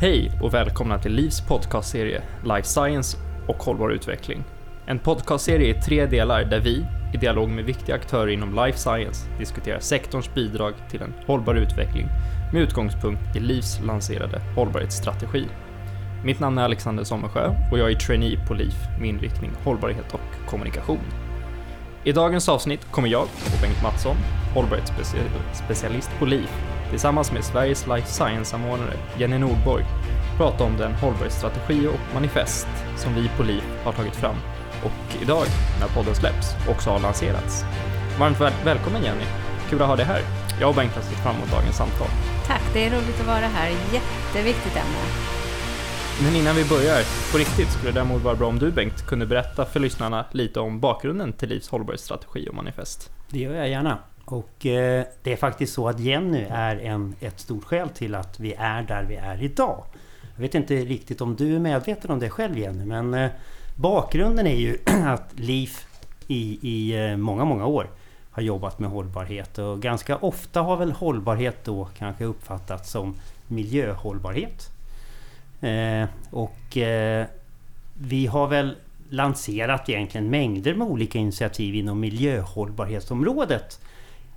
Hej och välkomna till Livs podcastserie Life Science och hållbar utveckling. En podcastserie i tre delar där vi, i dialog med viktiga aktörer inom life science, diskuterar sektorns bidrag till en hållbar utveckling med utgångspunkt i Livs lanserade hållbarhetsstrategi. Mitt namn är Alexander Sommersjö och jag är trainee på LIF med inriktning hållbarhet och kommunikation. I dagens avsnitt kommer jag och Bengt Mattsson, hållbarhetsspecialist på LIF, tillsammans med Sveriges Life Science-samordnare Jenny Nordborg prata om den hållbarhetsstrategi och manifest som vi på LIF har tagit fram och idag, när podden släpps, också har lanserats. Varmt väl välkommen Jenny! Kul att ha dig här. Jag och Bengt har sett fram emot dagens samtal. Tack, det är roligt att vara här. Jätteviktigt ämne. Men innan vi börjar, på riktigt, skulle det däremot vara bra om du Bengt kunde berätta för lyssnarna lite om bakgrunden till Livs hållbarhetsstrategi och manifest. Det gör jag gärna. Och eh, det är faktiskt så att Jenny är en, ett stort skäl till att vi är där vi är idag. Jag vet inte riktigt om du är medveten om det själv Jenny, men eh, bakgrunden är ju att LIF i, i eh, många, många år har jobbat med hållbarhet och ganska ofta har väl hållbarhet då kanske uppfattats som miljöhållbarhet. Eh, och eh, vi har väl lanserat egentligen mängder med olika initiativ inom miljöhållbarhetsområdet.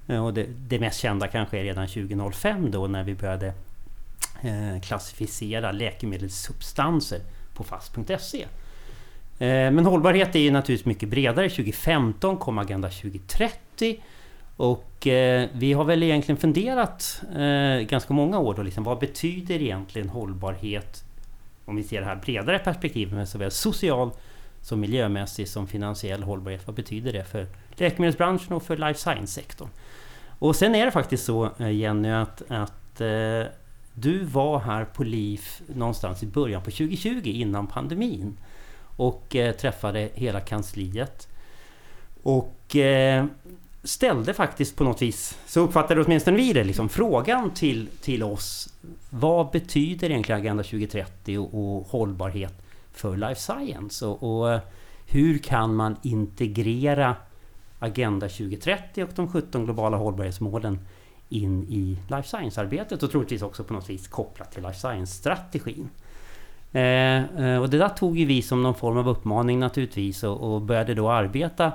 Eh, och det, det, mest kända kanske är redan 2005 då när vi började eh, klassificera läkemedelssubstanser på fast.se. Eh, men hållbarhet är ju naturligtvis mycket bredare. 2015 kom Agenda 2030 och eh, vi har väl egentligen funderat eh, ganska många år då, liksom, vad betyder egentligen hållbarhet om vi ser det här bredare perspektivet med såväl social som miljömässig som finansiell hållbarhet. Vad betyder det för läkemedelsbranschen och för life science-sektorn? Och sen är det faktiskt så eh, Jenny att, att eh, du var här på LIF någonstans i början på 2020 innan pandemin och eh, träffade hela kansliet. Och eh, ställde faktiskt på något vis, så uppfattade åtminstone vi det, liksom, frågan till, till oss. Vad betyder egentligen Agenda 2030 och, och hållbarhet för life science? Och, och, hur kan man integrera Agenda 2030 och de 17 globala hållbarhetsmålen in i life science-arbetet och troligtvis också på något vis kopplat till life science-strategin. Eh, eh, och det där tog ju vi som någon form av uppmaning naturligtvis och, och började då arbeta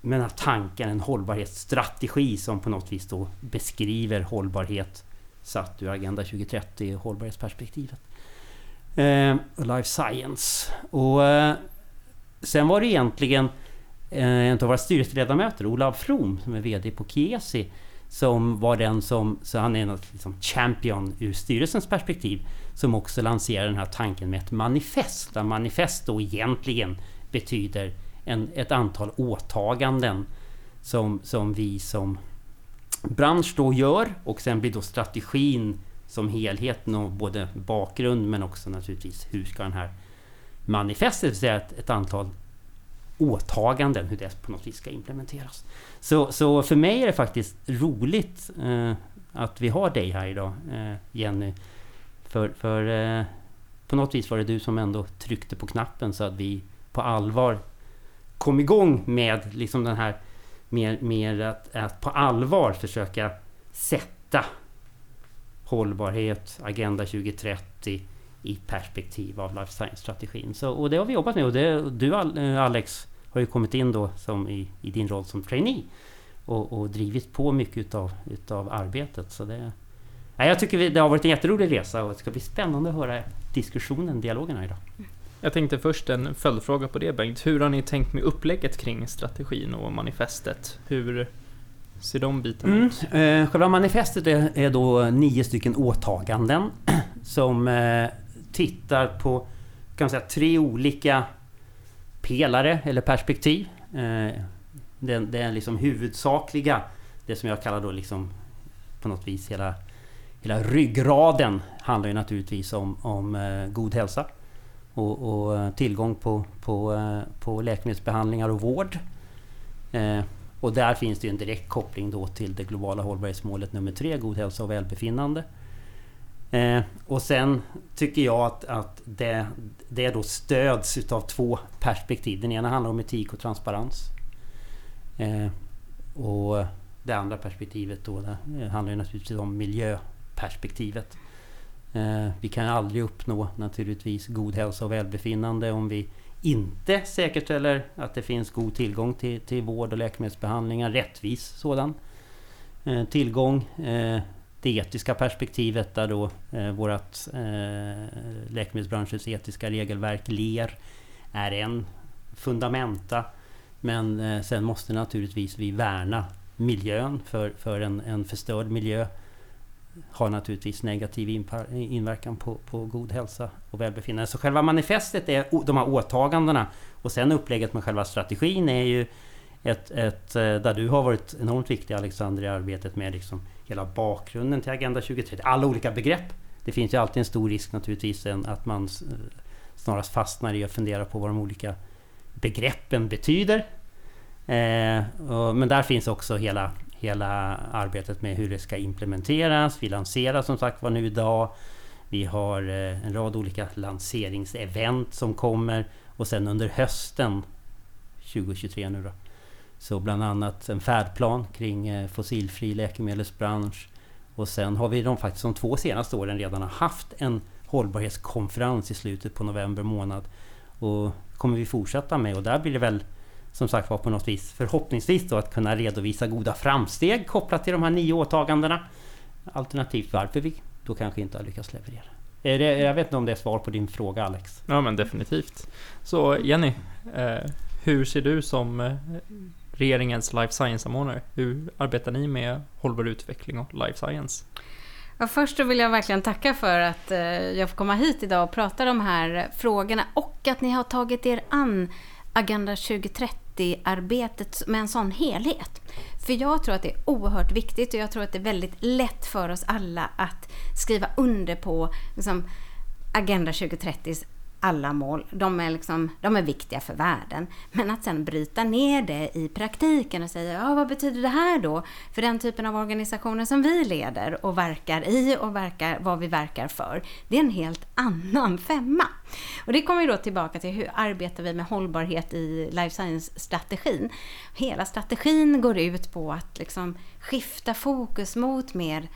med den här tanken, en hållbarhetsstrategi som på något vis då beskriver hållbarhet satt ur Agenda 2030 och hållbarhetsperspektivet. Eh, life Science. Och eh, sen var det egentligen Eh, en av våra styrelseledamöter, Olav From, som är VD på Kiesi, som var den som, så han är en liksom champion ur styrelsens perspektiv, som också lanserade den här tanken med ett manifest. Där manifest då egentligen betyder en, ett antal åtaganden som, som vi som bransch då gör och sen blir då strategin som helheten och både bakgrund men också naturligtvis hur ska den här manifestet, det vill säga ett, ett antal åtaganden, hur det på något vis ska implementeras. Så, så för mig är det faktiskt roligt eh, att vi har dig här idag, eh, Jenny. För, för eh, på något vis var det du som ändå tryckte på knappen så att vi på allvar kom igång med liksom den här mer, mer att, att på allvar försöka sätta hållbarhet, Agenda 2030 i perspektiv av life science-strategin. Så, och det har vi jobbat med och det, du Alex har ju kommit in då som i, i din roll som trainee och, och drivit på mycket utav, utav arbetet. Så det, ja, jag tycker det har varit en jätterolig resa och det ska bli spännande att höra diskussionen, dialogen här idag. Jag tänkte först en följdfråga på det Bengt. Hur har ni tänkt med upplägget kring strategin och manifestet? Hur ser de bitarna mm, ut? Eh, själva manifestet är, är, då nio stycken åtaganden som eh, tittar på kan man säga, tre olika pelare eller perspektiv. Eh, det den, den liksom huvudsakliga, det som jag kallar då liksom på något vis hela, hela ryggraden handlar ju naturligtvis om, om eh, god hälsa och, och, eh, tillgång på, på, på läkemedelsbehandlingar och vård. och där finns det en direkt koppling då till det globala hållbarhetsmålet nummer tre, god hälsa och välbefinnande. Eh, och sen tycker jag att, att det, det då stöds utav två perspektiv. Den ena handlar om etik och transparens. Eh, och det andra perspektivet då det handlar ju naturligtvis om miljöperspektivet. Eh, vi kan aldrig uppnå naturligtvis god hälsa och välbefinnande om vi inte säkerställer att det finns god tillgång till, till vård och läkemedelsbehandlingar, rättvis sådan eh, tillgång. Eh, det etiska perspektivet där då eh, vårat eh, läkemedelsbranschens etiska regelverk LER är en fundamenta. Men eh, sen måste naturligtvis vi värna miljön för, för en, en förstörd miljö har naturligtvis negativ inverkan på, på god hälsa och välbefinnande. Så själva manifestet är de här åtagandena och sen upplägget med själva strategin är ju ett, ett, eh, där du har varit enormt viktig Alexander i arbetet med liksom hela bakgrunden till Agenda 2030. Alla olika begrepp. Det finns ju alltid en stor risk naturligtvis att man eh, snarast fastnar i att fundera på vad de olika begreppen betyder. Eh, men där finns också hela, hela arbetet med hur det ska implementeras. Vi lanserar som sagt var nu idag. Vi har en rad olika lanseringsevent som kommer och sen under hösten 2023 nu då så bland annat en färdplan kring eh, fossilfri läkemedelsbransch. Och sen har vi de faktiskt de två senaste åren redan haft en hållbarhetskonferens i slutet på november månad. Och kommer vi fortsätta med och där blir det väl som sagt var på något vis förhoppningsvis då att kunna redovisa goda framsteg kopplat till de här nio åtagandena. Alternativt varför vi då kanske inte har lyckats leverera. Är det, jag vet inte om det är svar på din fråga Alex? Ja men definitivt. Så Jenny, eh, hur ser du som eh, regeringens life science-samordnare. Hur arbetar ni med hållbar utveckling och life science? Ja, först vill jag verkligen tacka för att eh, jag får komma hit idag och prata de här frågorna och att ni har tagit er an Agenda 2030-arbetet med en sån helhet. För jag tror att det är oerhört viktigt och jag tror att det är väldigt lätt för oss alla att skriva under på liksom, Agenda 2030s alla mål, de är, liksom, de är viktiga för världen. Men att sen bryta ner det i praktiken och säga, ja vad betyder det här då för den typen av organisationer som vi leder och verkar i och verkar, vad vi verkar för. Det är en helt annan femma. Och det kommer ju då tillbaka till hur arbetar vi med hållbarhet i life science-strategin. Hela strategin går ut på att liksom skifta fokus mot mer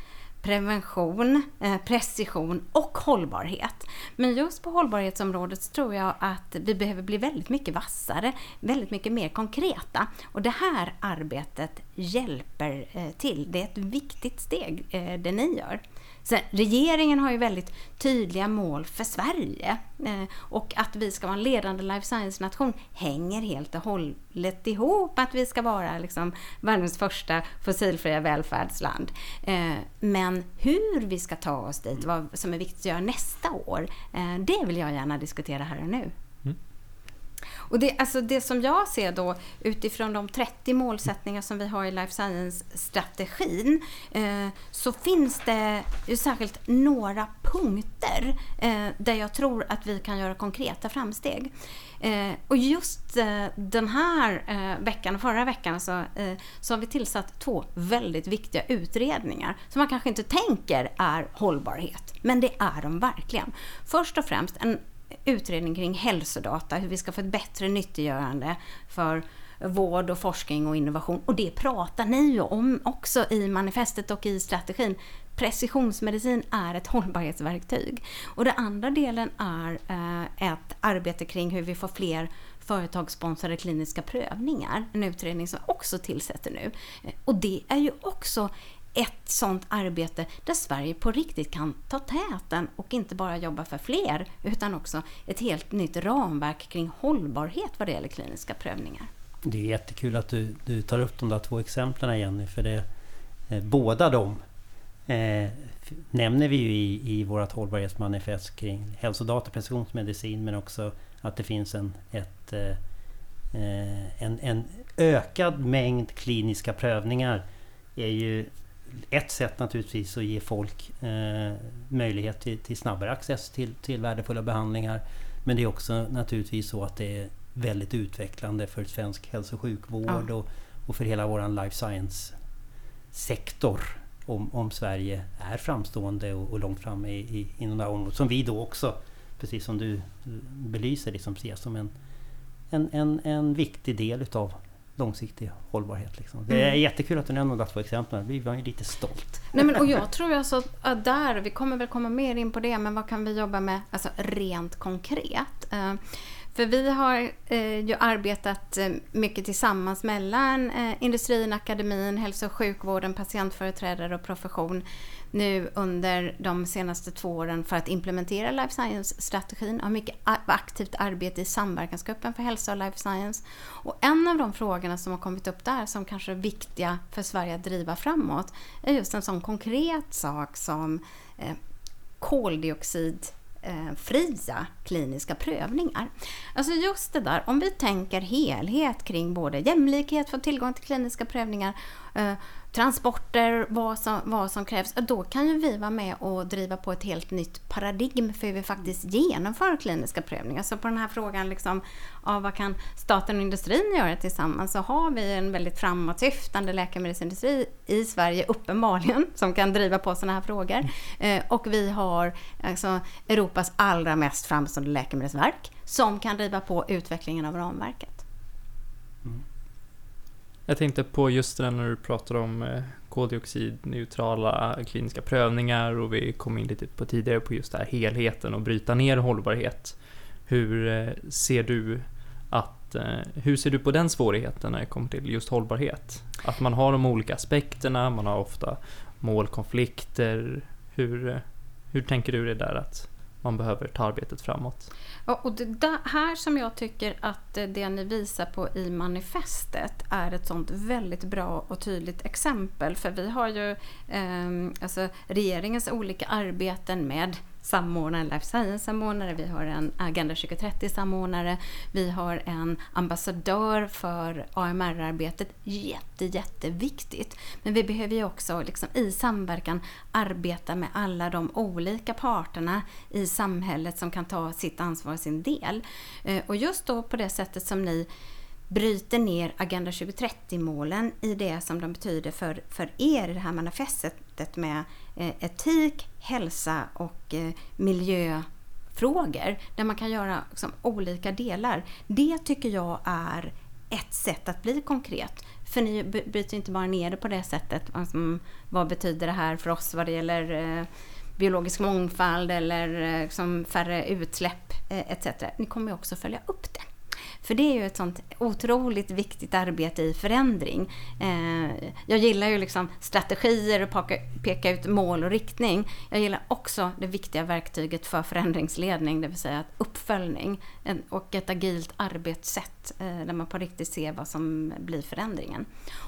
prevention, eh, precision och hållbarhet. Men just på hållbarhetsområdet så tror jag att vi behöver bli väldigt mycket vassare, väldigt mycket mer konkreta. Och det här arbetet hjälper eh, till. Det är ett viktigt steg eh, det ni gör. Sen, regeringen har ju väldigt tydliga mål för Sverige eh, och att vi ska vara en ledande life science-nation hänger helt och hållet ihop att vi ska vara liksom världens första fossilfria välfärdsland. Eh, men hur vi ska ta oss dit, vad som är viktigt att göra nästa år, eh, det vill jag gärna diskutera här och nu. Och det, alltså det som jag ser då utifrån de 30 målsättningar som vi har i Life Science-strategin eh, så finns det ju särskilt några punkter eh, där jag tror att vi kan göra konkreta framsteg. Eh, och just eh, den här eh, veckan, förra veckan, så, eh, så har vi tillsatt två väldigt viktiga utredningar som man kanske inte tänker är hållbarhet, men det är de verkligen. Först och främst en utredning kring hälsodata, hur vi ska få ett bättre nyttiggörande för vård och forskning och innovation. Och det pratar ni ju om också i manifestet och i strategin. Precisionsmedicin är ett hållbarhetsverktyg. Och den andra delen är eh, ett arbete kring hur vi får fler företagssponsrade kliniska prövningar. En utredning som också tillsätter nu. Och det är ju också ett sånt arbete där Sverige på riktigt kan ta täten och inte bara jobba för fler utan också ett helt nytt ramverk kring hållbarhet vad det gäller kliniska prövningar. Det är jättekul att du, du tar upp de där två exemplen Jenny för det, eh, båda de eh, nämner vi ju i, i vårt hållbarhetsmanifest kring hälsodata, precisionsmedicin men också att det finns en, ett, eh, eh en, en ökad mängd kliniska prövningar är ju ett sätt naturligtvis att ge folk eh, möjlighet till, till, snabbare access till, till värdefulla behandlingar. Men det är också naturligtvis så att det är väldigt utvecklande för svensk hälso och sjukvård ja. och, och för hela vår life science sektor. Om, om Sverige är framstående och, och långt framme i, i, inom det här området. Som vi då också, precis som du belyser, liksom ser som en, en, en, en viktig del utav långsiktig hållbarhet. Liksom. Det är mm. jättekul att du nämner de två exemplen. Vi var ju lite stolt. Nej, men, och jag tror alltså att där, vi kommer väl komma mer in på det, men vad kan vi jobba med alltså, rent konkret? Uh, för vi har eh, ju arbetat eh, mycket tillsammans mellan eh, industrin, akademin, hälso och sjukvården, patientföreträdare och profession nu under de senaste två åren för att implementera life science-strategin. Har mycket aktivt arbete i samverkansgruppen för hälsa och life science. Och en av de frågorna som har kommit upp där som kanske är viktiga för Sverige att driva framåt är just en sån konkret sak som eh, koldioxid fria kliniska prövningar. Alltså just det där, om vi tänker helhet kring både jämlikhet för tillgång till kliniska prövningar eh, transporter, vad som, vad som krävs, då kan ju vi vara med och driva på ett helt nytt paradigm för hur vi faktiskt genomför kliniska prövningar. Så på den här frågan liksom, av vad kan staten och industrin göra tillsammans så har vi en väldigt framåtsyftande läkemedelsindustri i Sverige uppenbarligen som kan driva på sådana här frågor. Eh, och vi har alltså, Europas allra mest framstående läkemedelsverk som kan driva på utvecklingen av ramverket. Jag tänkte på just det när du pratar om eh, koldioxidneutrala eh, kliniska prövningar och vi kom in lite på tidigare på just det här helheten och bryta ner hållbarhet. Hur eh, ser du att, hur ser du på den svårigheten när det kommer till just hållbarhet? Att man har de olika aspekterna, man har ofta målkonflikter. Hur, hur tänker du det där att man behöver ta arbetet framåt? Och det här som jag tycker att det ni visar på i manifestet är ett sånt väldigt bra och tydligt exempel. För vi har ju eh, alltså regeringens olika arbeten med samordnare, en life science-samordnare, vi har en Agenda 2030-samordnare, vi har en ambassadör för AMR-arbetet. Jätte, jätteviktigt. Men vi behöver ju också liksom, i samverkan arbeta med alla de olika parterna i samhället som kan ta sitt ansvar och sin del. Eh, och just då på det sättet som ni bryter ner Agenda 2030-målen i det som de betyder för, för er i det här manifestet med Eh, etik, hälsa och eh, miljöfrågor där man kan göra liksom, olika delar. Det tycker jag är ett sätt att bli konkret. För ni bryter inte bara ner det på det sättet. Alltså, vad betyder det här för oss vad det gäller eh, biologisk mångfald eller liksom, färre utsläpp etc. Ni kommer ju också följa upp det. För det är ju ett sånt otroligt viktigt arbete i förändring. Eh, jag gillar ju liksom strategier och peka, ut mål och riktning. Jag gillar också det viktiga verktyget för förändringsledning, det vill säga uppföljning och ett agilt arbetssätt eh, där man på riktigt ser vad som blir förändringen.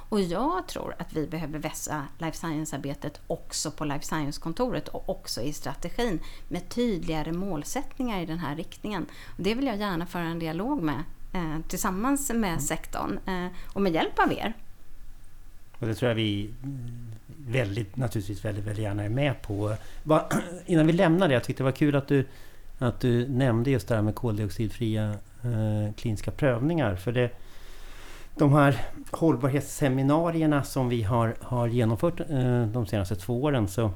Och jag tror att vi behöver vässa life science-arbetet också på life science-kontoret och också i strategin med tydligare målsättningar i den här riktningen. Och det vill jag gärna föra en dialog med eh, tillsammans med mm. sektorn eh, och med hjälp av er. Och det tror jag vi väldigt, naturligtvis väldigt, väldigt gärna är med på. Bara, innan vi lämnar det, jag tyckte det var kul att du, att du nämnde just det här med koldioxidfria eh, kliniska prövningar. För det, de här hållbarhetsseminarierna som vi har, har genomfört eh, de senaste två åren. Så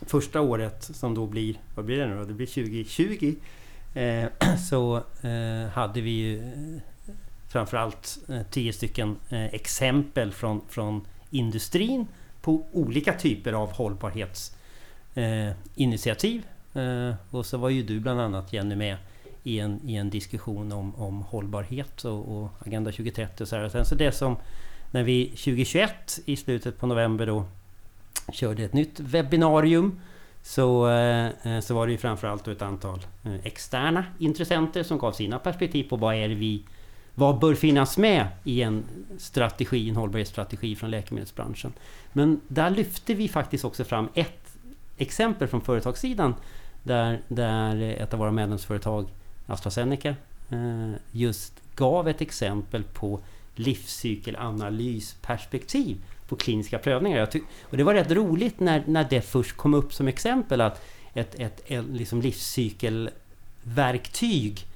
första året som då blir, vad blir det nu då? Det blir 2020. Eh, så eh, hade vi ju eh, framförallt eh, tio stycken eh, exempel från, från industrin på olika typer av hållbarhetsinitiativ. Eh, eh, och så var ju du bland annat Jenny med i en, i en diskussion om, om hållbarhet och, och Agenda 2030 och så här. Sen så det som när vi 2021 i slutet på november då körde ett nytt webbinarium så, eh, eh, så var det ju framförallt ett antal eh, externa intressenter som gav sina perspektiv på vad är vi vad bör finnas med i en strategi, en hållbarhetsstrategi från läkemedelsbranschen? Men där lyfte vi faktiskt också fram ett exempel från företagssidan där, där ett av våra medlemsföretag AstraZeneca eh, just gav ett exempel på livscykelanalysperspektiv på kliniska prövningar. och det var rätt roligt när, när det först kom upp som exempel att ett, ett, ett liksom livscykelverktyg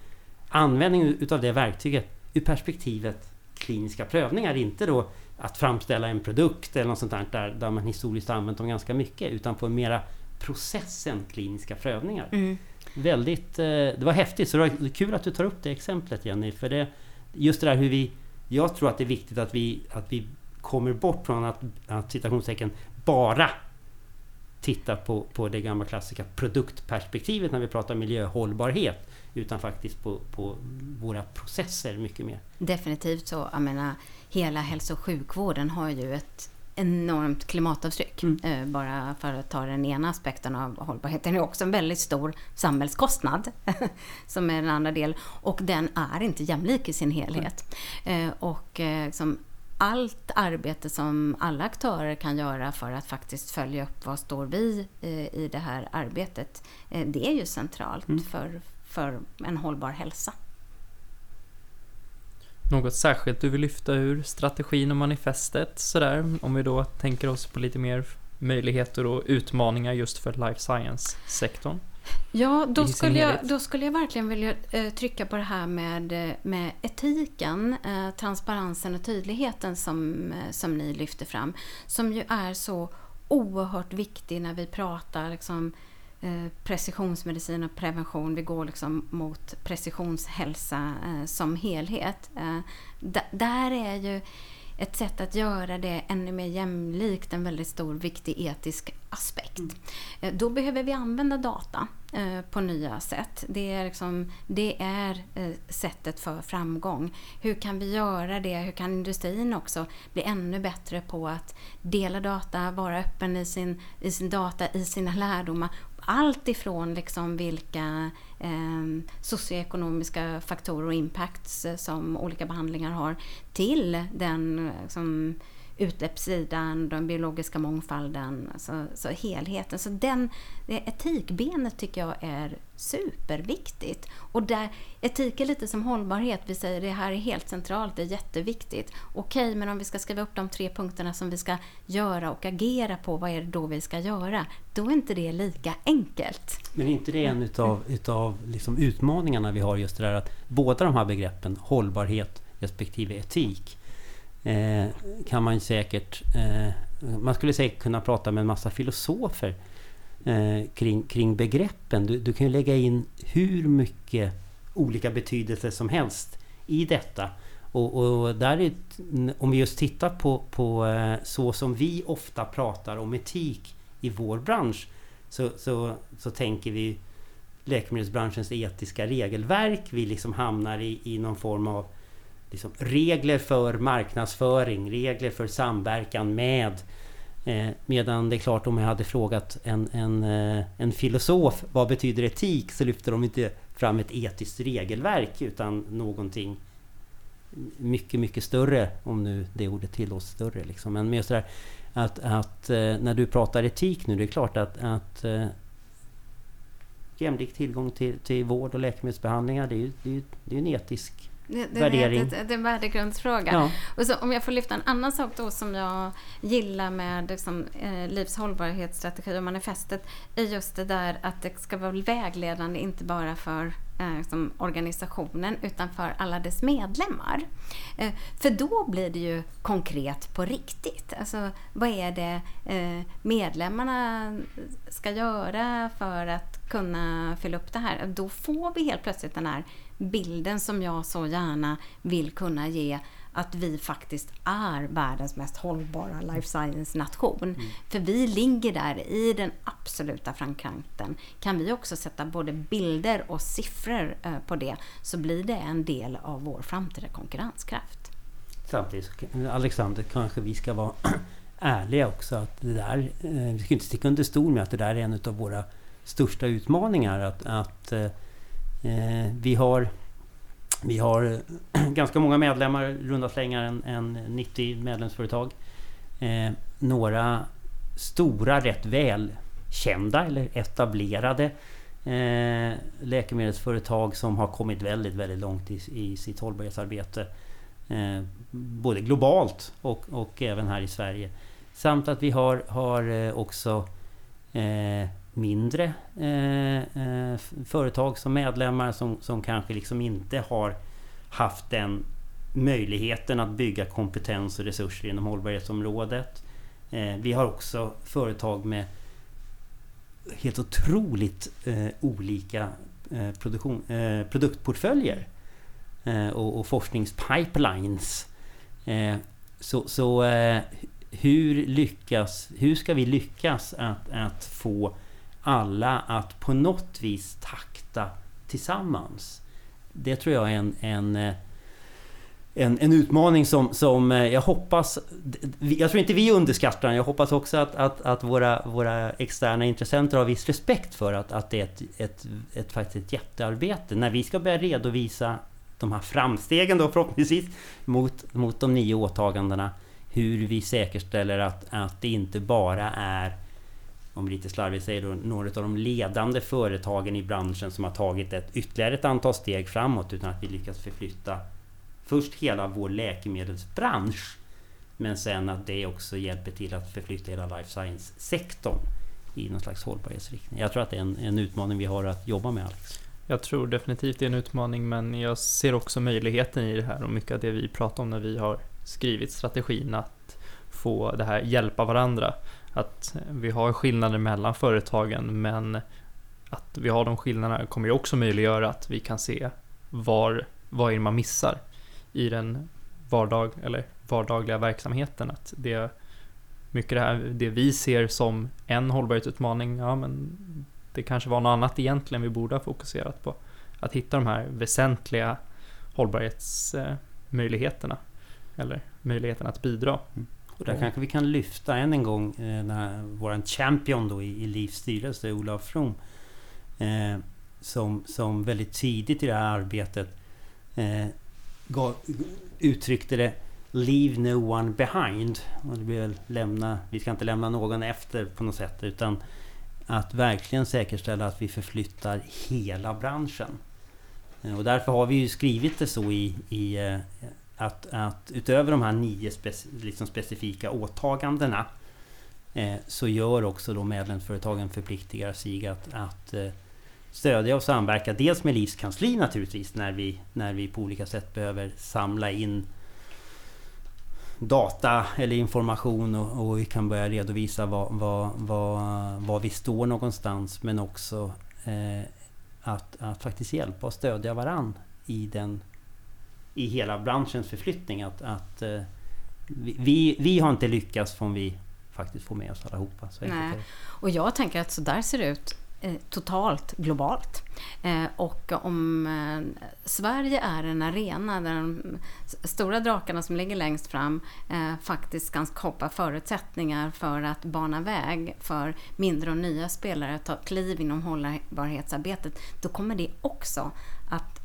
användning utav det verktyget ur perspektivet kliniska prövningar. Inte då att framställa en produkt eller något sånt där, där, där man historiskt använt dem ganska mycket utan på mera processen kliniska prövningar. Mm. Väldigt, eh, det var häftigt, så det var kul att du tar upp det exemplet Jenny. För det, just det där hur vi jag tror att det är viktigt att vi, att vi kommer bort från att, att citationstecken bara titta på, på det gamla klassiska produktperspektivet när vi pratar miljöhållbarhet. Utan faktiskt på, på våra processer mycket mer. Definitivt så. Jag menar, hela hälso och sjukvården har ju ett enormt klimatavtryck. Mm. Eh, bara för att ta den ena aspekten av hållbarheten. Det är också en väldigt stor samhällskostnad. som är den andra delen. Och den är inte jämlik i sin helhet. Mm. Och eh, som allt arbete som alla aktörer kan göra för att faktiskt följa upp vad står vi i det här arbetet. Det är ju centralt mm. för, för en hållbar hälsa. Något särskilt du vill lyfta ur strategin och manifestet sådär? Om vi då tänker oss på lite mer möjligheter och utmaningar just för life science-sektorn? Ja, då skulle, jag, då skulle jag verkligen vilja eh, trycka på det här med, eh, med etiken, eh, transparensen och tydligheten som, eh, som ni lyfter fram. Som ju är så oerhört viktig när vi pratar liksom, precisionsmedicin och prevention. Vi går liksom mot precisionshälsa eh, som helhet. Eh, där är ju ett sätt att göra det ännu mer jämlikt en väldigt stor viktig etisk aspekt. Mm. Eh, då behöver vi använda data eh, på nya sätt. Det är, liksom, det är eh, sättet för framgång. Hur kan vi göra det? Hur kan industrin också bli ännu bättre på att dela data, vara öppen i sin, i sin data, i sina lärdomar allt ifrån liksom vilka eh, socioekonomiska faktorer och impacts eh, som olika behandlingar har till den liksom, utsläppssidan, den biologiska mångfalden, alltså, så helheten. Så den, det etikbenet tycker jag är superviktigt. Och där, etik är lite som hållbarhet. Vi säger det här är helt centralt, det är jätteviktigt. Okej, men om vi ska skriva upp de tre punkterna som vi ska göra och agera på, vad är det då vi ska göra? Då är inte det lika enkelt. Men är inte det en utav, utav liksom utmaningarna vi har just det där att båda de här begreppen, hållbarhet respektive etik, eh, kan man säkert... Eh, man skulle säkert kunna prata med en massa filosofer eh, kring, kring begreppen. Du, du kan ju lägga in hur mycket olika betydelser som helst i detta. Och, och där är, om vi just tittar på, på eh, så som vi ofta pratar om etik i vår bransch så, så, så tänker vi läkemedelsbranschens etiska regelverk. Vi liksom hamnar i, i någon form av liksom regler för marknadsföring, regler för samverkan med eh, Medan det är klart om jag hade frågat en, en, eh, en filosof vad betyder etik så lyfter de inte fram ett etiskt regelverk utan någonting mycket, mycket större om nu det ordet tillåts större. Liksom. Men mer sådär att, att eh, när du pratar etik nu, det är klart att, att eh, jämlik tillgång till, till vård och läkemedelsbehandlingar det är ju det är, det är en etisk det, det, värdering. Det, det är en värdegrundsfråga. Ja. Och så, om jag får lyfta en annan sak då som jag gillar med liksom, eh, Livs hållbarhetsstrategi och manifestet är just det där att det ska vara vägledande inte bara för eh, liksom, organisationen utan för alla dess medlemmar. Eh, för då blir det ju konkret på riktigt. Alltså, vad är det eh, medlemmarna ska göra för att kunna fylla upp det här? Då får vi helt plötsligt den här bilden som jag så gärna vill kunna ge att vi faktiskt är världens mest hållbara life science-nation. Mm. För vi ligger där i den absoluta framkanten. Kan vi också sätta både bilder och siffror eh, på det så blir det en del av vår framtida konkurrenskraft. Samtidigt, Alexander, kanske vi ska vara ärliga också. att det där, eh, Vi ska inte sticka under stol med att det där är en av våra största utmaningar. Att, att eh, Eh, vi har vi har eh, ganska många medlemmar, runda slängar en, en 90 medlemsföretag. Eh, några stora, rätt välkända eller etablerade eh, läkemedelsföretag som har kommit väldigt, väldigt långt i, i sitt hållbarhetsarbete. Eh, både globalt och, och även här i Sverige. Samt att vi har, har eh, också eh, mindre eh, eh företag som medlemmar som, som kanske liksom inte har haft den möjligheten att bygga kompetens och resurser inom hållbarhetsområdet. Eh, vi har också företag med helt otroligt eh, olika eh, produktion, eh, produktportföljer eh, och, och forskningspipelines Eh, så så eh, hur lyckas... Hur ska vi lyckas att, att få alla att på något vis takta tillsammans? Det tror jag är en, en eh, en, en utmaning som, som eh, jag hoppas... Jag tror inte vi underskattar den. Jag hoppas också att, att, att våra, våra externa intressenter har viss respekt för att, att det är ett, ett, ett, faktiskt ett jättearbete. När vi ska börja redovisa de här framstegen då förhoppningsvis mot, mot de nio åtagandena. Hur vi säkerställer att, att det inte bara är om lite slarvigt säger då, några av de ledande företagen i branschen som har tagit ett, ytterligare ett antal steg framåt utan att vi lyckas förflytta först hela vår läkemedelsbransch men sen att det också hjälper till att förflytta hela life science-sektorn i någon slags hållbarhetsriktning. Jag tror att det är en, en utmaning vi har att jobba med Alex. Jag tror definitivt det är en utmaning men jag ser också möjligheten i det här och mycket av det vi pratar om när vi har skrivit strategin att få det här hjälpa varandra. Att vi har skillnader mellan företagen men att vi har de skillnaderna kommer ju också möjliggöra att vi kan se var, vad är det man missar i den vardag, eller vardagliga verksamheten. Att det, mycket det, här, det vi ser som en hållbarhetsutmaning, ja men det kanske var något annat egentligen vi borde ha fokuserat på. Att hitta de här väsentliga hållbarhetsmöjligheterna. Eller möjligheten att bidra. Mm. Och där kanske vi kan lyfta än en gång eh, vår champion då i, i LIVs styrelse, Olof From. Eh, som, som väldigt tidigt i det här arbetet eh, gav, uttryckte det Leave no one behind. Och det blir lämna, vi ska inte lämna någon efter på något sätt utan att verkligen säkerställa att vi förflyttar hela branschen. Eh, och därför har vi ju skrivit det så i, i eh, att, att utöver de här nio speci liksom specifika åtagandena eh, så gör också då medlemsföretagen förpliktigar sig att, att eh, stödja och samverka. Dels med Livs kansli naturligtvis när vi, när vi på olika sätt behöver samla in data eller information och, och vi kan börja redovisa vad, vad, vad, vad vi står någonstans men också eh, att, att faktiskt hjälpa och stödja varann i den i hela branschens förflyttning. Att, att eh, vi, vi har inte lyckats förrän vi faktiskt får med oss allihopa. Så Nej. Och jag tänker att så där ser det ut Eh, totalt globalt. Eh, och om eh, Sverige är en arena där de stora drakarna som ligger längst fram faktiskt kan skapa förutsättningar för att bana väg för mindre och nya spelare att ta kliv inom hållbarhetsarbetet, då kommer det också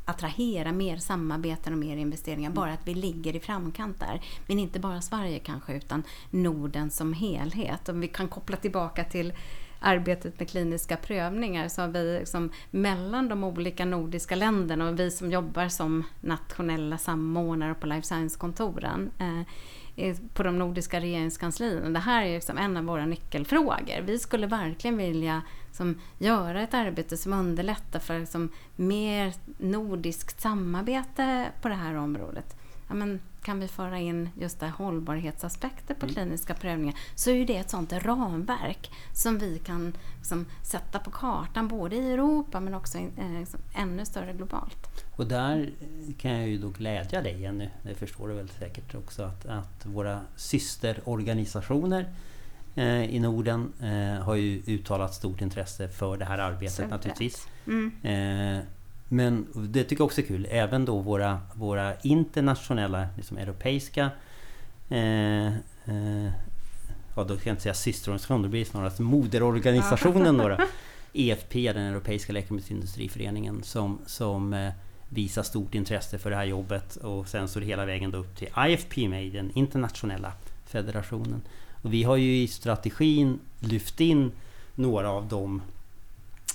attrahera mer samarbeten och mer investeringar. Bara att vi ligger i framkant där. Men inte bara Sverige kanske, utan Norden som helhet. Om vi kan koppla tillbaka till arbetet med kliniska prövningar så har vi liksom mellan de olika nordiska länderna och vi som jobbar som nationella samordnare på life science-kontoren eh, på de nordiska regeringskanslierna. Det här är liksom en av våra nyckelfrågor. Vi skulle verkligen vilja som, göra ett arbete som underlättar för liksom, mer nordiskt samarbete på det här området. Ja, men, kan vi föra in just det hållbarhetsaspekter på mm. kliniska prövningar så är det ett sånt ramverk som vi kan liksom, sätta på kartan både i Europa men också eh, liksom, ännu större globalt. Och där kan jag ju då glädja dig Jenny, det förstår du väl säkert också, att, att våra systerorganisationer i Norden eh, har ju uttalat stort intresse för det här arbetet Super. naturligtvis. Mm. Eh, men det tycker jag också är kul. Även då våra, våra internationella, liksom europeiska eh, eh, Ja, då ska jag inte säga systerorganisation, det blir snarare moderorganisationen då, då. EFP, den Europeiska läkemedelsindustriföreningen, som, som eh, visar stort intresse för det här jobbet och sen så är det hela vägen då upp till IFP med den internationella federationen. Och vi har ju i strategin lyft in några av de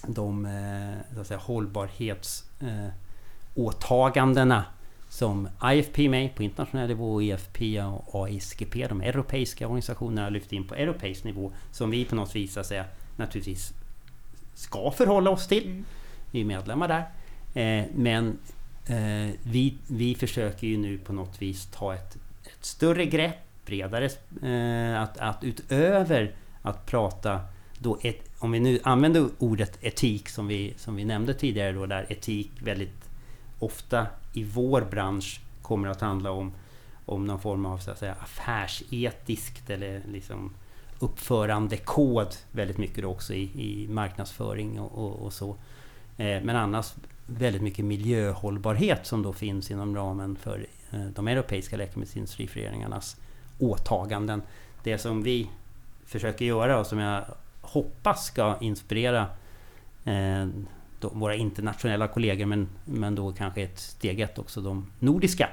de eh, säga, hållbarhetsåtagandena eh, som IFP med på internationell nivå, EFP och AISGP, de europeiska organisationerna, lyft in på europeisk nivå som vi på något vis att säga, naturligtvis ska förhålla oss till. Mm. Vi är medlemmar där. Eh, men vi, vi försöker ju nu på något vis ta ett, ett större grepp, bredare, eh, att, att utöver att prata då ett, om vi nu använder ordet etik som vi, som vi nämnde tidigare då, där etik väldigt ofta i vår bransch kommer att handla om, om någon form av så att säga, affärsetiskt eller liksom uppförandekod väldigt mycket också i, i marknadsföring och, och, och så. Eh, men annars väldigt mycket miljöhållbarhet som då finns inom ramen för eh, de europeiska läkemedelsindustriföreningarnas åtaganden. Det som vi försöker göra och som jag hoppas ska inspirera eh, våra internationella kollegor men, men då kanske ett steg ett också de nordiska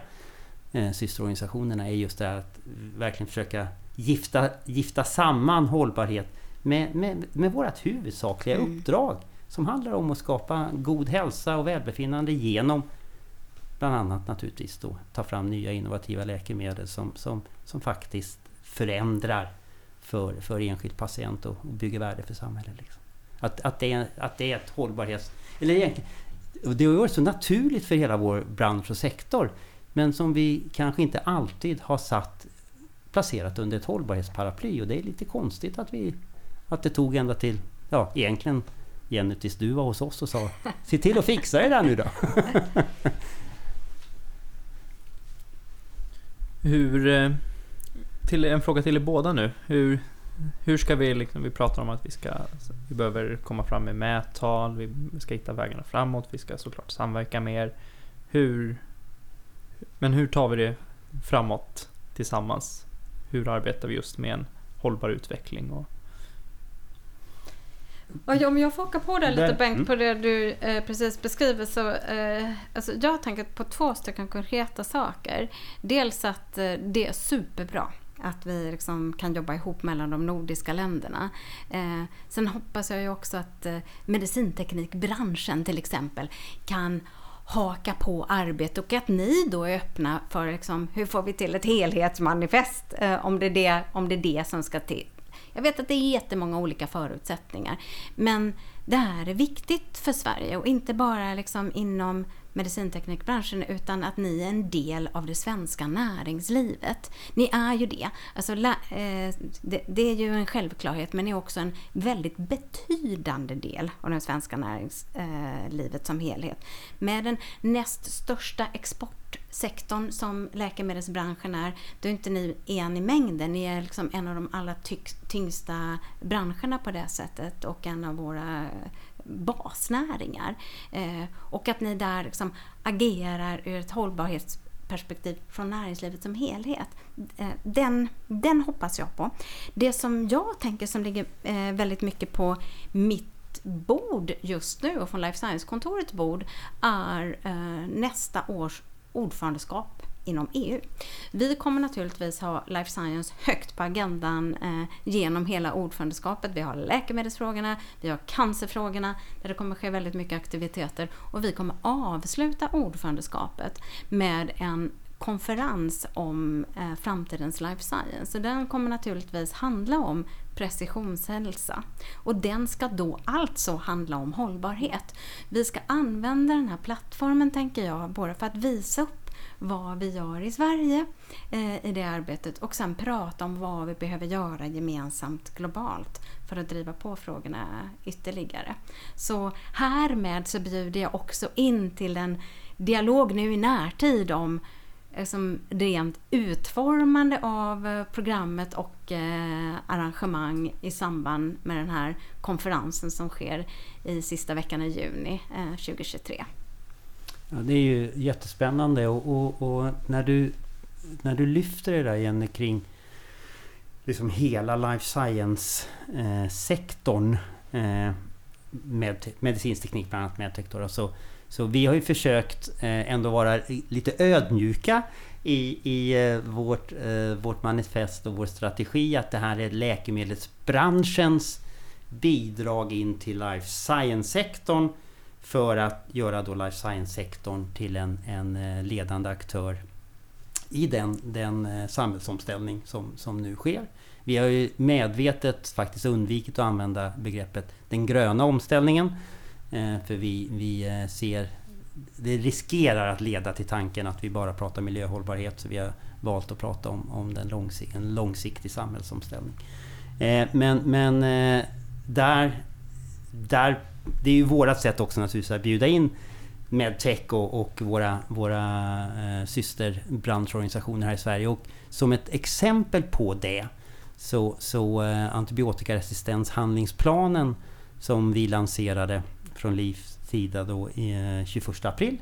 eh, systerorganisationerna är just det här att verkligen försöka gifta, gifta samman hållbarhet med, med, med vårt huvudsakliga mm. uppdrag som handlar om att skapa god hälsa och välbefinnande genom bland annat naturligtvis då ta fram nya innovativa läkemedel som, som, som faktiskt förändrar för, för enskild patient och, och bygger värde för samhället. Liksom. Att, att, det är, att det är ett hållbarhets... Eller egentligen, det har varit så naturligt för hela vår bransch och sektor men som vi kanske inte alltid har satt placerat under ett hållbarhetsparaply och det är lite konstigt att vi att det tog ända till, ja egentligen Jenny tills du var hos oss och sa Se till att fixa det där nu då! Hur... Eh, till en fråga till er båda nu. Hur, hur ska vi, liksom, vi pratar om att vi ska, vi behöver komma fram med mättal, vi ska hitta vägarna framåt, vi ska såklart samverka mer. Hur, men hur tar vi det framåt tillsammans? Hur arbetar vi just med en hållbar utveckling? Och... Ja, om jag får åka på det lite Bengt, mm. på det du eh, precis beskriver så eh, alltså, jag har tänkt på två stycken konkreta saker. Dels att eh, det är superbra att vi liksom kan jobba ihop mellan de nordiska länderna. Eh, sen hoppas jag ju också att eh, medicinteknikbranschen till exempel kan haka på arbetet och att ni då är öppna för liksom, hur får vi till ett helhetsmanifest eh, om, det är det, om det är det som ska till. Jag vet att det är jättemånga olika förutsättningar men det här är viktigt för Sverige och inte bara liksom inom medicinteknikbranschen utan att ni är en del av det svenska näringslivet. Ni är ju det. Alltså, eh, det, är ju en självklarhet men ni är också en väldigt betydande del av det svenska näringslivet eh, som helhet. Med den näst största exportsektorn som läkemedelsbranschen är, då är inte ni en i mängden. Ni är liksom en av de allra tyngsta branscherna på det sättet och en av våra basnäringar. Eh, och att ni där liksom agerar ur ett hållbarhetsperspektiv från näringslivet som helhet. Eh, den, den hoppas jag på. Det som jag tänker som ligger eh, väldigt mycket på mitt bord just nu och från Life Science-kontorets bord är eh, nästa års ordförandeskap inom EU. Vi kommer naturligtvis ha life science högt på agendan eh, genom hela ordförandeskapet. Vi har läkemedelsfrågorna, vi har cancerfrågorna där det kommer ske väldigt mycket aktiviteter och vi kommer avsluta ordförandeskapet med en konferens om eh, framtidens life science. Så den kommer naturligtvis handla om precisionshälsa. Och den ska då alltså handla om hållbarhet. Vi ska använda den här plattformen, tänker jag, både för att visa upp vad vi gör i Sverige eh, i det arbetet och sen prata om vad vi behöver göra gemensamt globalt för att driva på frågorna ytterligare. Så härmed så bjuder jag också in till en dialog nu i närtid om eh, som rent utformande av eh, programmet och eh, arrangemang i samband med den här konferensen som sker i sista veckan i juni eh, 2023. Ja, det är ju jättespännande och, och, och, när, du, när du lyfter det där Jenny kring liksom hela life science-sektorn eh, med medicinsk teknik, bland annat medtech. Så, så vi har ju försökt eh, ändå vara lite ödmjuka i, i eh, vårt, eh, vårt manifest och vår strategi att det här är läkemedelsbranschens bidrag in till life science-sektorn för att göra då life science-sektorn till en, en eh, ledande aktör i den, den eh, samhällsomställning som, som nu sker. Vi har ju medvetet faktiskt undvikit att använda begreppet den gröna omställningen. Eh, för vi, vi ser det riskerar att leda till tanken att vi bara pratar miljöhållbarhet. Så vi har valt att prata om, om den långsikt, en långsiktig samhällsomställning. men men där, där det är ju vårat sätt också naturligtvis att bjuda in Medtech och, och våra, våra eh, systerbranschorganisationer här i Sverige. Och som ett exempel på det så, så eh, antibiotikaresistenshandlingsplanen som vi lanserade från LIFs sida då eh, 21 april.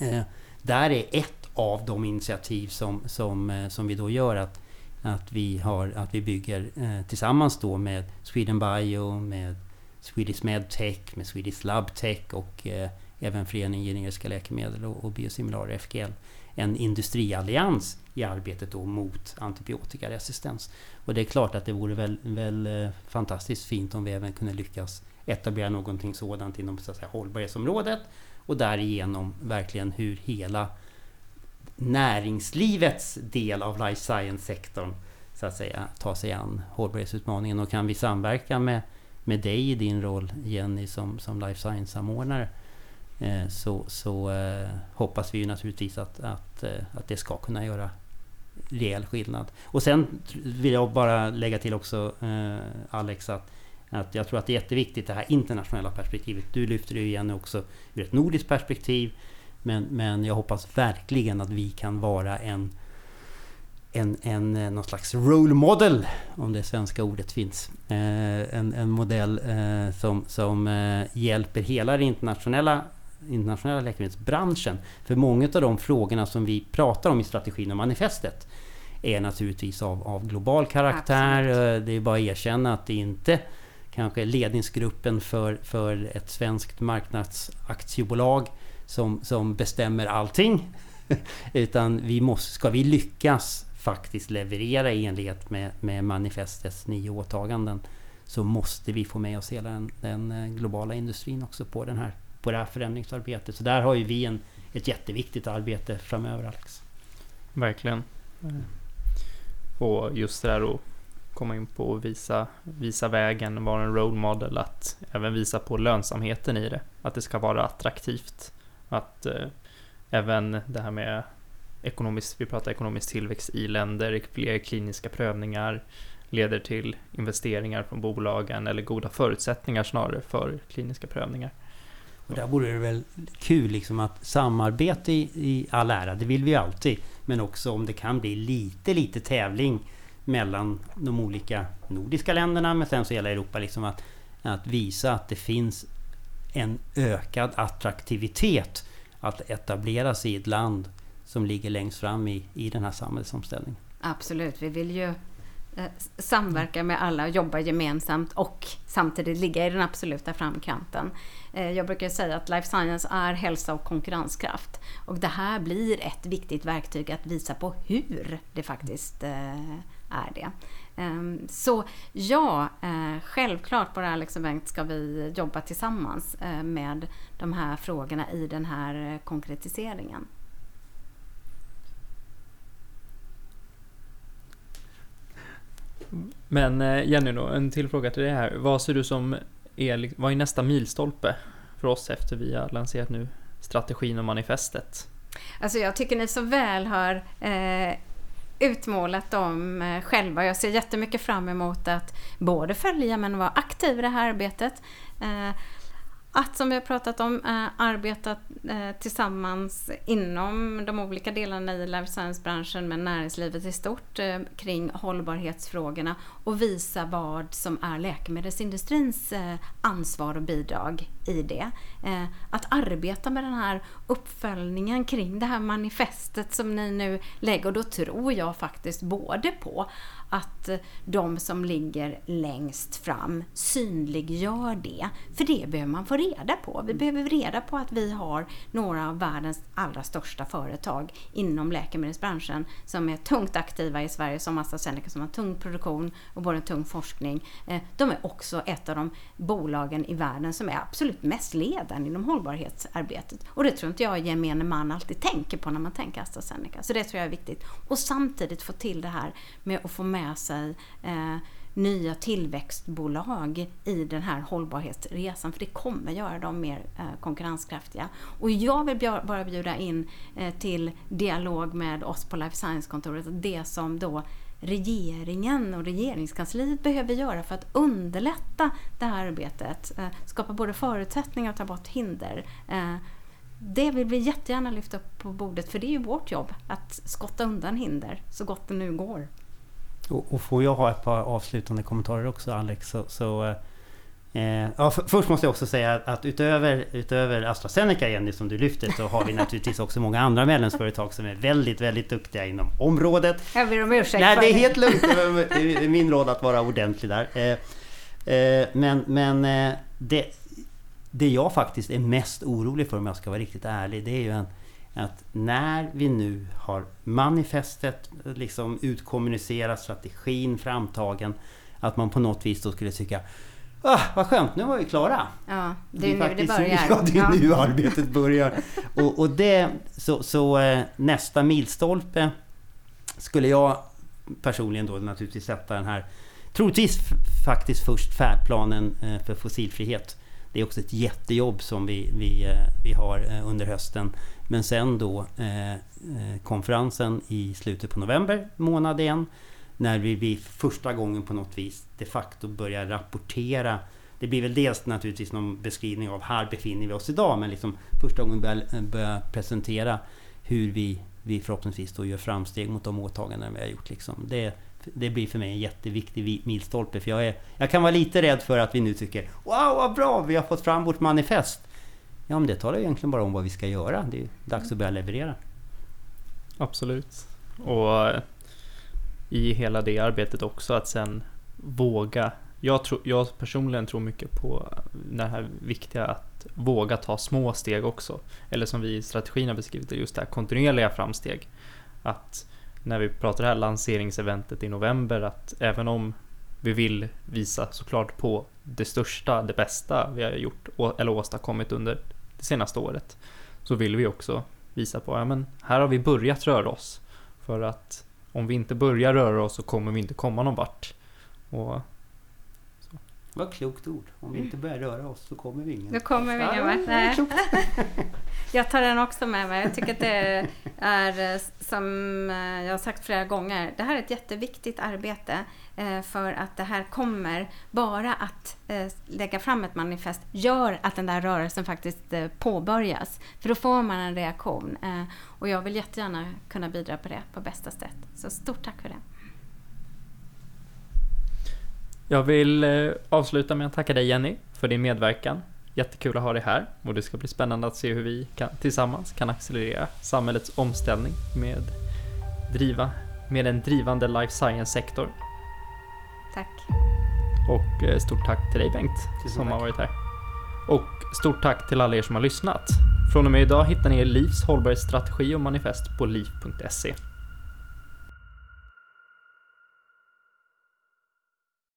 Eh, där är ett av de initiativ som, som, eh, som vi då gör att, att, vi, har, att vi bygger eh, tillsammans då med Sweden Bio, med Swedish Medtech, med Swedish Labtech och eh, även Föreningen Generiska Läkemedel och, och Biosimilarer, FGL, en industriallians i arbetet då mot antibiotikaresistens. Och det är klart att det vore väl, väl eh, fantastiskt fint om vi även kunde lyckas etablera någonting sådant inom så att säga, hållbarhetsområdet och därigenom verkligen hur hela näringslivets del av life science-sektorn så att säga tar sig an hållbarhetsutmaningen och kan vi samverka med, med dig i din roll Jenny som, som life science-samordnare eh, så, så eh, hoppas vi ju naturligtvis att, att, eh, att det ska kunna göra rejäl skillnad. Och sen vill jag bara lägga till också eh, Alex att att jag tror att det är jätteviktigt det här internationella perspektivet. Du lyfter det ju igen också ur ett nordiskt perspektiv. Men, men jag hoppas verkligen att vi kan vara en, en, en eh, någon slags role model, om det svenska ordet finns. Eh, en, en modell eh, som, som eh, hjälper hela den internationella internationella läkemedelsbranschen. För många av de frågorna som vi pratar om i strategin och manifestet är naturligtvis av, av global karaktär. Absolut. Det är bara att erkänna att det inte kanske ledningsgruppen för, för ett svenskt marknadsaktiebolag som, som bestämmer allting. Utan vi måste, ska vi lyckas faktiskt leverera i enlighet med, med manifestets nio åtaganden så måste vi få med oss hela den, den, eh, globala industrin också på, den här, på det här förändringsarbetet. Så där har ju vi en, ett jätteviktigt arbete framöver Alex. Verkligen. Eh, och just det där att komma in på och visa, visa vägen, vara en role model, att även visa på lönsamheten i det. Att det ska vara attraktivt. Att eh, även det här med ekonomisk, vi pratar ekonomisk tillväxt i länder, fler kliniska prövningar leder till investeringar från bolagen eller goda förutsättningar snarare för kliniska prövningar. Och där vore det väl kul liksom att samarbete i, i all ära, det vill vi ju alltid. Men också om det kan bli lite, lite tävling mellan de olika nordiska länderna men sen så hela Europa liksom att, att visa att det finns en ökad attraktivitet att etablera sig i ett land som ligger längst fram i, i den här samhällsomställningen. Absolut, vi vill ju eh, samverka med alla, jobba gemensamt och samtidigt ligga i den absoluta framkanten. Eh, jag brukar säga att life science är hälsa och konkurrenskraft. Och det här blir ett viktigt verktyg att visa på hur det faktiskt eh, är det. Ehm, så ja, självklart både Alex och Bengt ska vi jobba tillsammans med de här frågorna i den här konkretiseringen. Men eh, Jenny då, en till fråga till dig här. Vad ser du som är, vad är nästa milstolpe för oss efter vi har lanserat nu strategin och manifestet? Alltså jag tycker ni så väl har eh, utmålat dem eh, själva. Jag ser jättemycket fram emot att både följa men vara aktiv i det här arbetet. Eh, att som vi har pratat om eh, arbeta eh, tillsammans inom de olika delarna i life science-branschen med näringslivet i stort eh, kring hållbarhetsfrågorna och visa vad som är läkemedelsindustrins eh, ansvar och bidrag i det. Eh, att arbeta med den här uppföljningen kring det här manifestet som ni nu lägger. Och då tror jag faktiskt både på att de som ligger längst fram synliggör det. För det behöver man få reda på. Vi behöver reda på att vi har några av världens allra största företag inom läkemedelsbranschen som är tungt aktiva i Sverige som AstraZeneca som har tung produktion och både tung forskning. Eh, de är också ett av de bolagen i världen som är absolut mest ledande inom hållbarhetsarbetet. Och det tror inte jag gemene man alltid tänker på när man tänker AstraZeneca. Så det tror jag är viktigt. Och samtidigt få till det här med att få med sig eh, nya tillväxtbolag i den här hållbarhetsresan. För det kommer göra dem mer eh, konkurrenskraftiga. Och jag vill bara bjuda in eh, till dialog med oss på Life Science-kontoret. Det som då regeringen och regeringskansliet behöver göra för att underlätta det här arbetet. Eh, skapa både förutsättningar och ta bort hinder. Eh, det vill vi jättegärna lyfta upp på bordet för det är ju vårt jobb att skotta undan hinder så gott det nu går. Och, och får jag ha ett par avslutande kommentarer också Alex så, så Eh, ja, först måste jag också säga att utöver, utöver AstraZeneca Jenny som du lyfter så har vi naturligtvis också många andra medlemsföretag som är väldigt, väldigt duktiga inom området. Jag ber om ursäkt Nej, det är helt lugnt. Det är min roll att vara ordentlig där. Eh, eh, men men eh, det, det jag faktiskt är mest orolig för om jag ska vara riktigt ärlig det är ju en, att när vi nu har manifestet liksom utkommunicerat, strategin framtagen att man på något vis då skulle tycka Ah, vad skönt, nu var vi klara. Ja, det är, det är nu det börjar. Ja, det är ja. nu arbetet börjar. Och, och det, så, så eh, nästa milstolpe skulle jag personligen då naturligtvis sätta den här, troligtvis faktiskt först färdplanen eh, för fossilfrihet. Det är också ett jättejobb som vi, vi, eh, vi har under hösten. Men sen då eh, eh, konferensen i slutet på november månad igen när vi, vi första gången på något vis de facto börjar rapportera det blir väl dels naturligtvis någon beskrivning av här befinner vi oss idag men liksom första gången börjar, eh, börjar presentera hur vi, vi förhoppningsvis då gör framsteg mot de åtaganden vi har gjort. Liksom. Det, det blir för mig en jätteviktig milstolpe för jag, är, jag kan vara lite rädd för att vi nu tycker Wow vad bra vi har fått fram vårt manifest! Ja men det talar egentligen bara om vad vi ska göra. Det är dags att börja leverera. Absolut. Och i hela det arbetet också att sen våga. Jag, tror, jag personligen tror mycket på det här viktiga att våga ta små steg också. Eller som vi i strategin har beskrivit det, just det här kontinuerliga framsteg. Att när vi pratar det här lanseringseventet i november att även om vi vill visa såklart på det största, det bästa vi har gjort eller åstadkommit under det senaste året så vill vi också visa på, ja men här har vi börjat röra oss för att om vi inte börjar röra oss så kommer vi inte komma någon vart. Och, så. Vad klokt ord. Om vi inte börjar röra oss så kommer vi ingen Då kommer vi ingen vart. Jag tar den också med mig. Jag tycker att det är, eh, som eh, jag har sagt flera gånger, det här är ett jätteviktigt arbete eh, för att det här kommer, bara att lägga fram ett manifest gör att den där rörelsen faktiskt påbörjas. För då får man en reaktion. Och jag vill jättegärna kunna bidra på det på bästa sätt. Så stort tack för det. Jag vill avsluta med att tacka dig Jenny för din medverkan. Jättekul att ha dig här och det ska bli spännande att se hur vi kan, tillsammans kan accelerera samhällets omställning med, driva, med en drivande life science-sektor. Tack. Och eh, stort tack till dig Bengt som tack. har varit här. Och stort tack till alla er som har lyssnat. Från och med idag hittar ni er livs hållbarhetsstrategi och manifest på liv.se.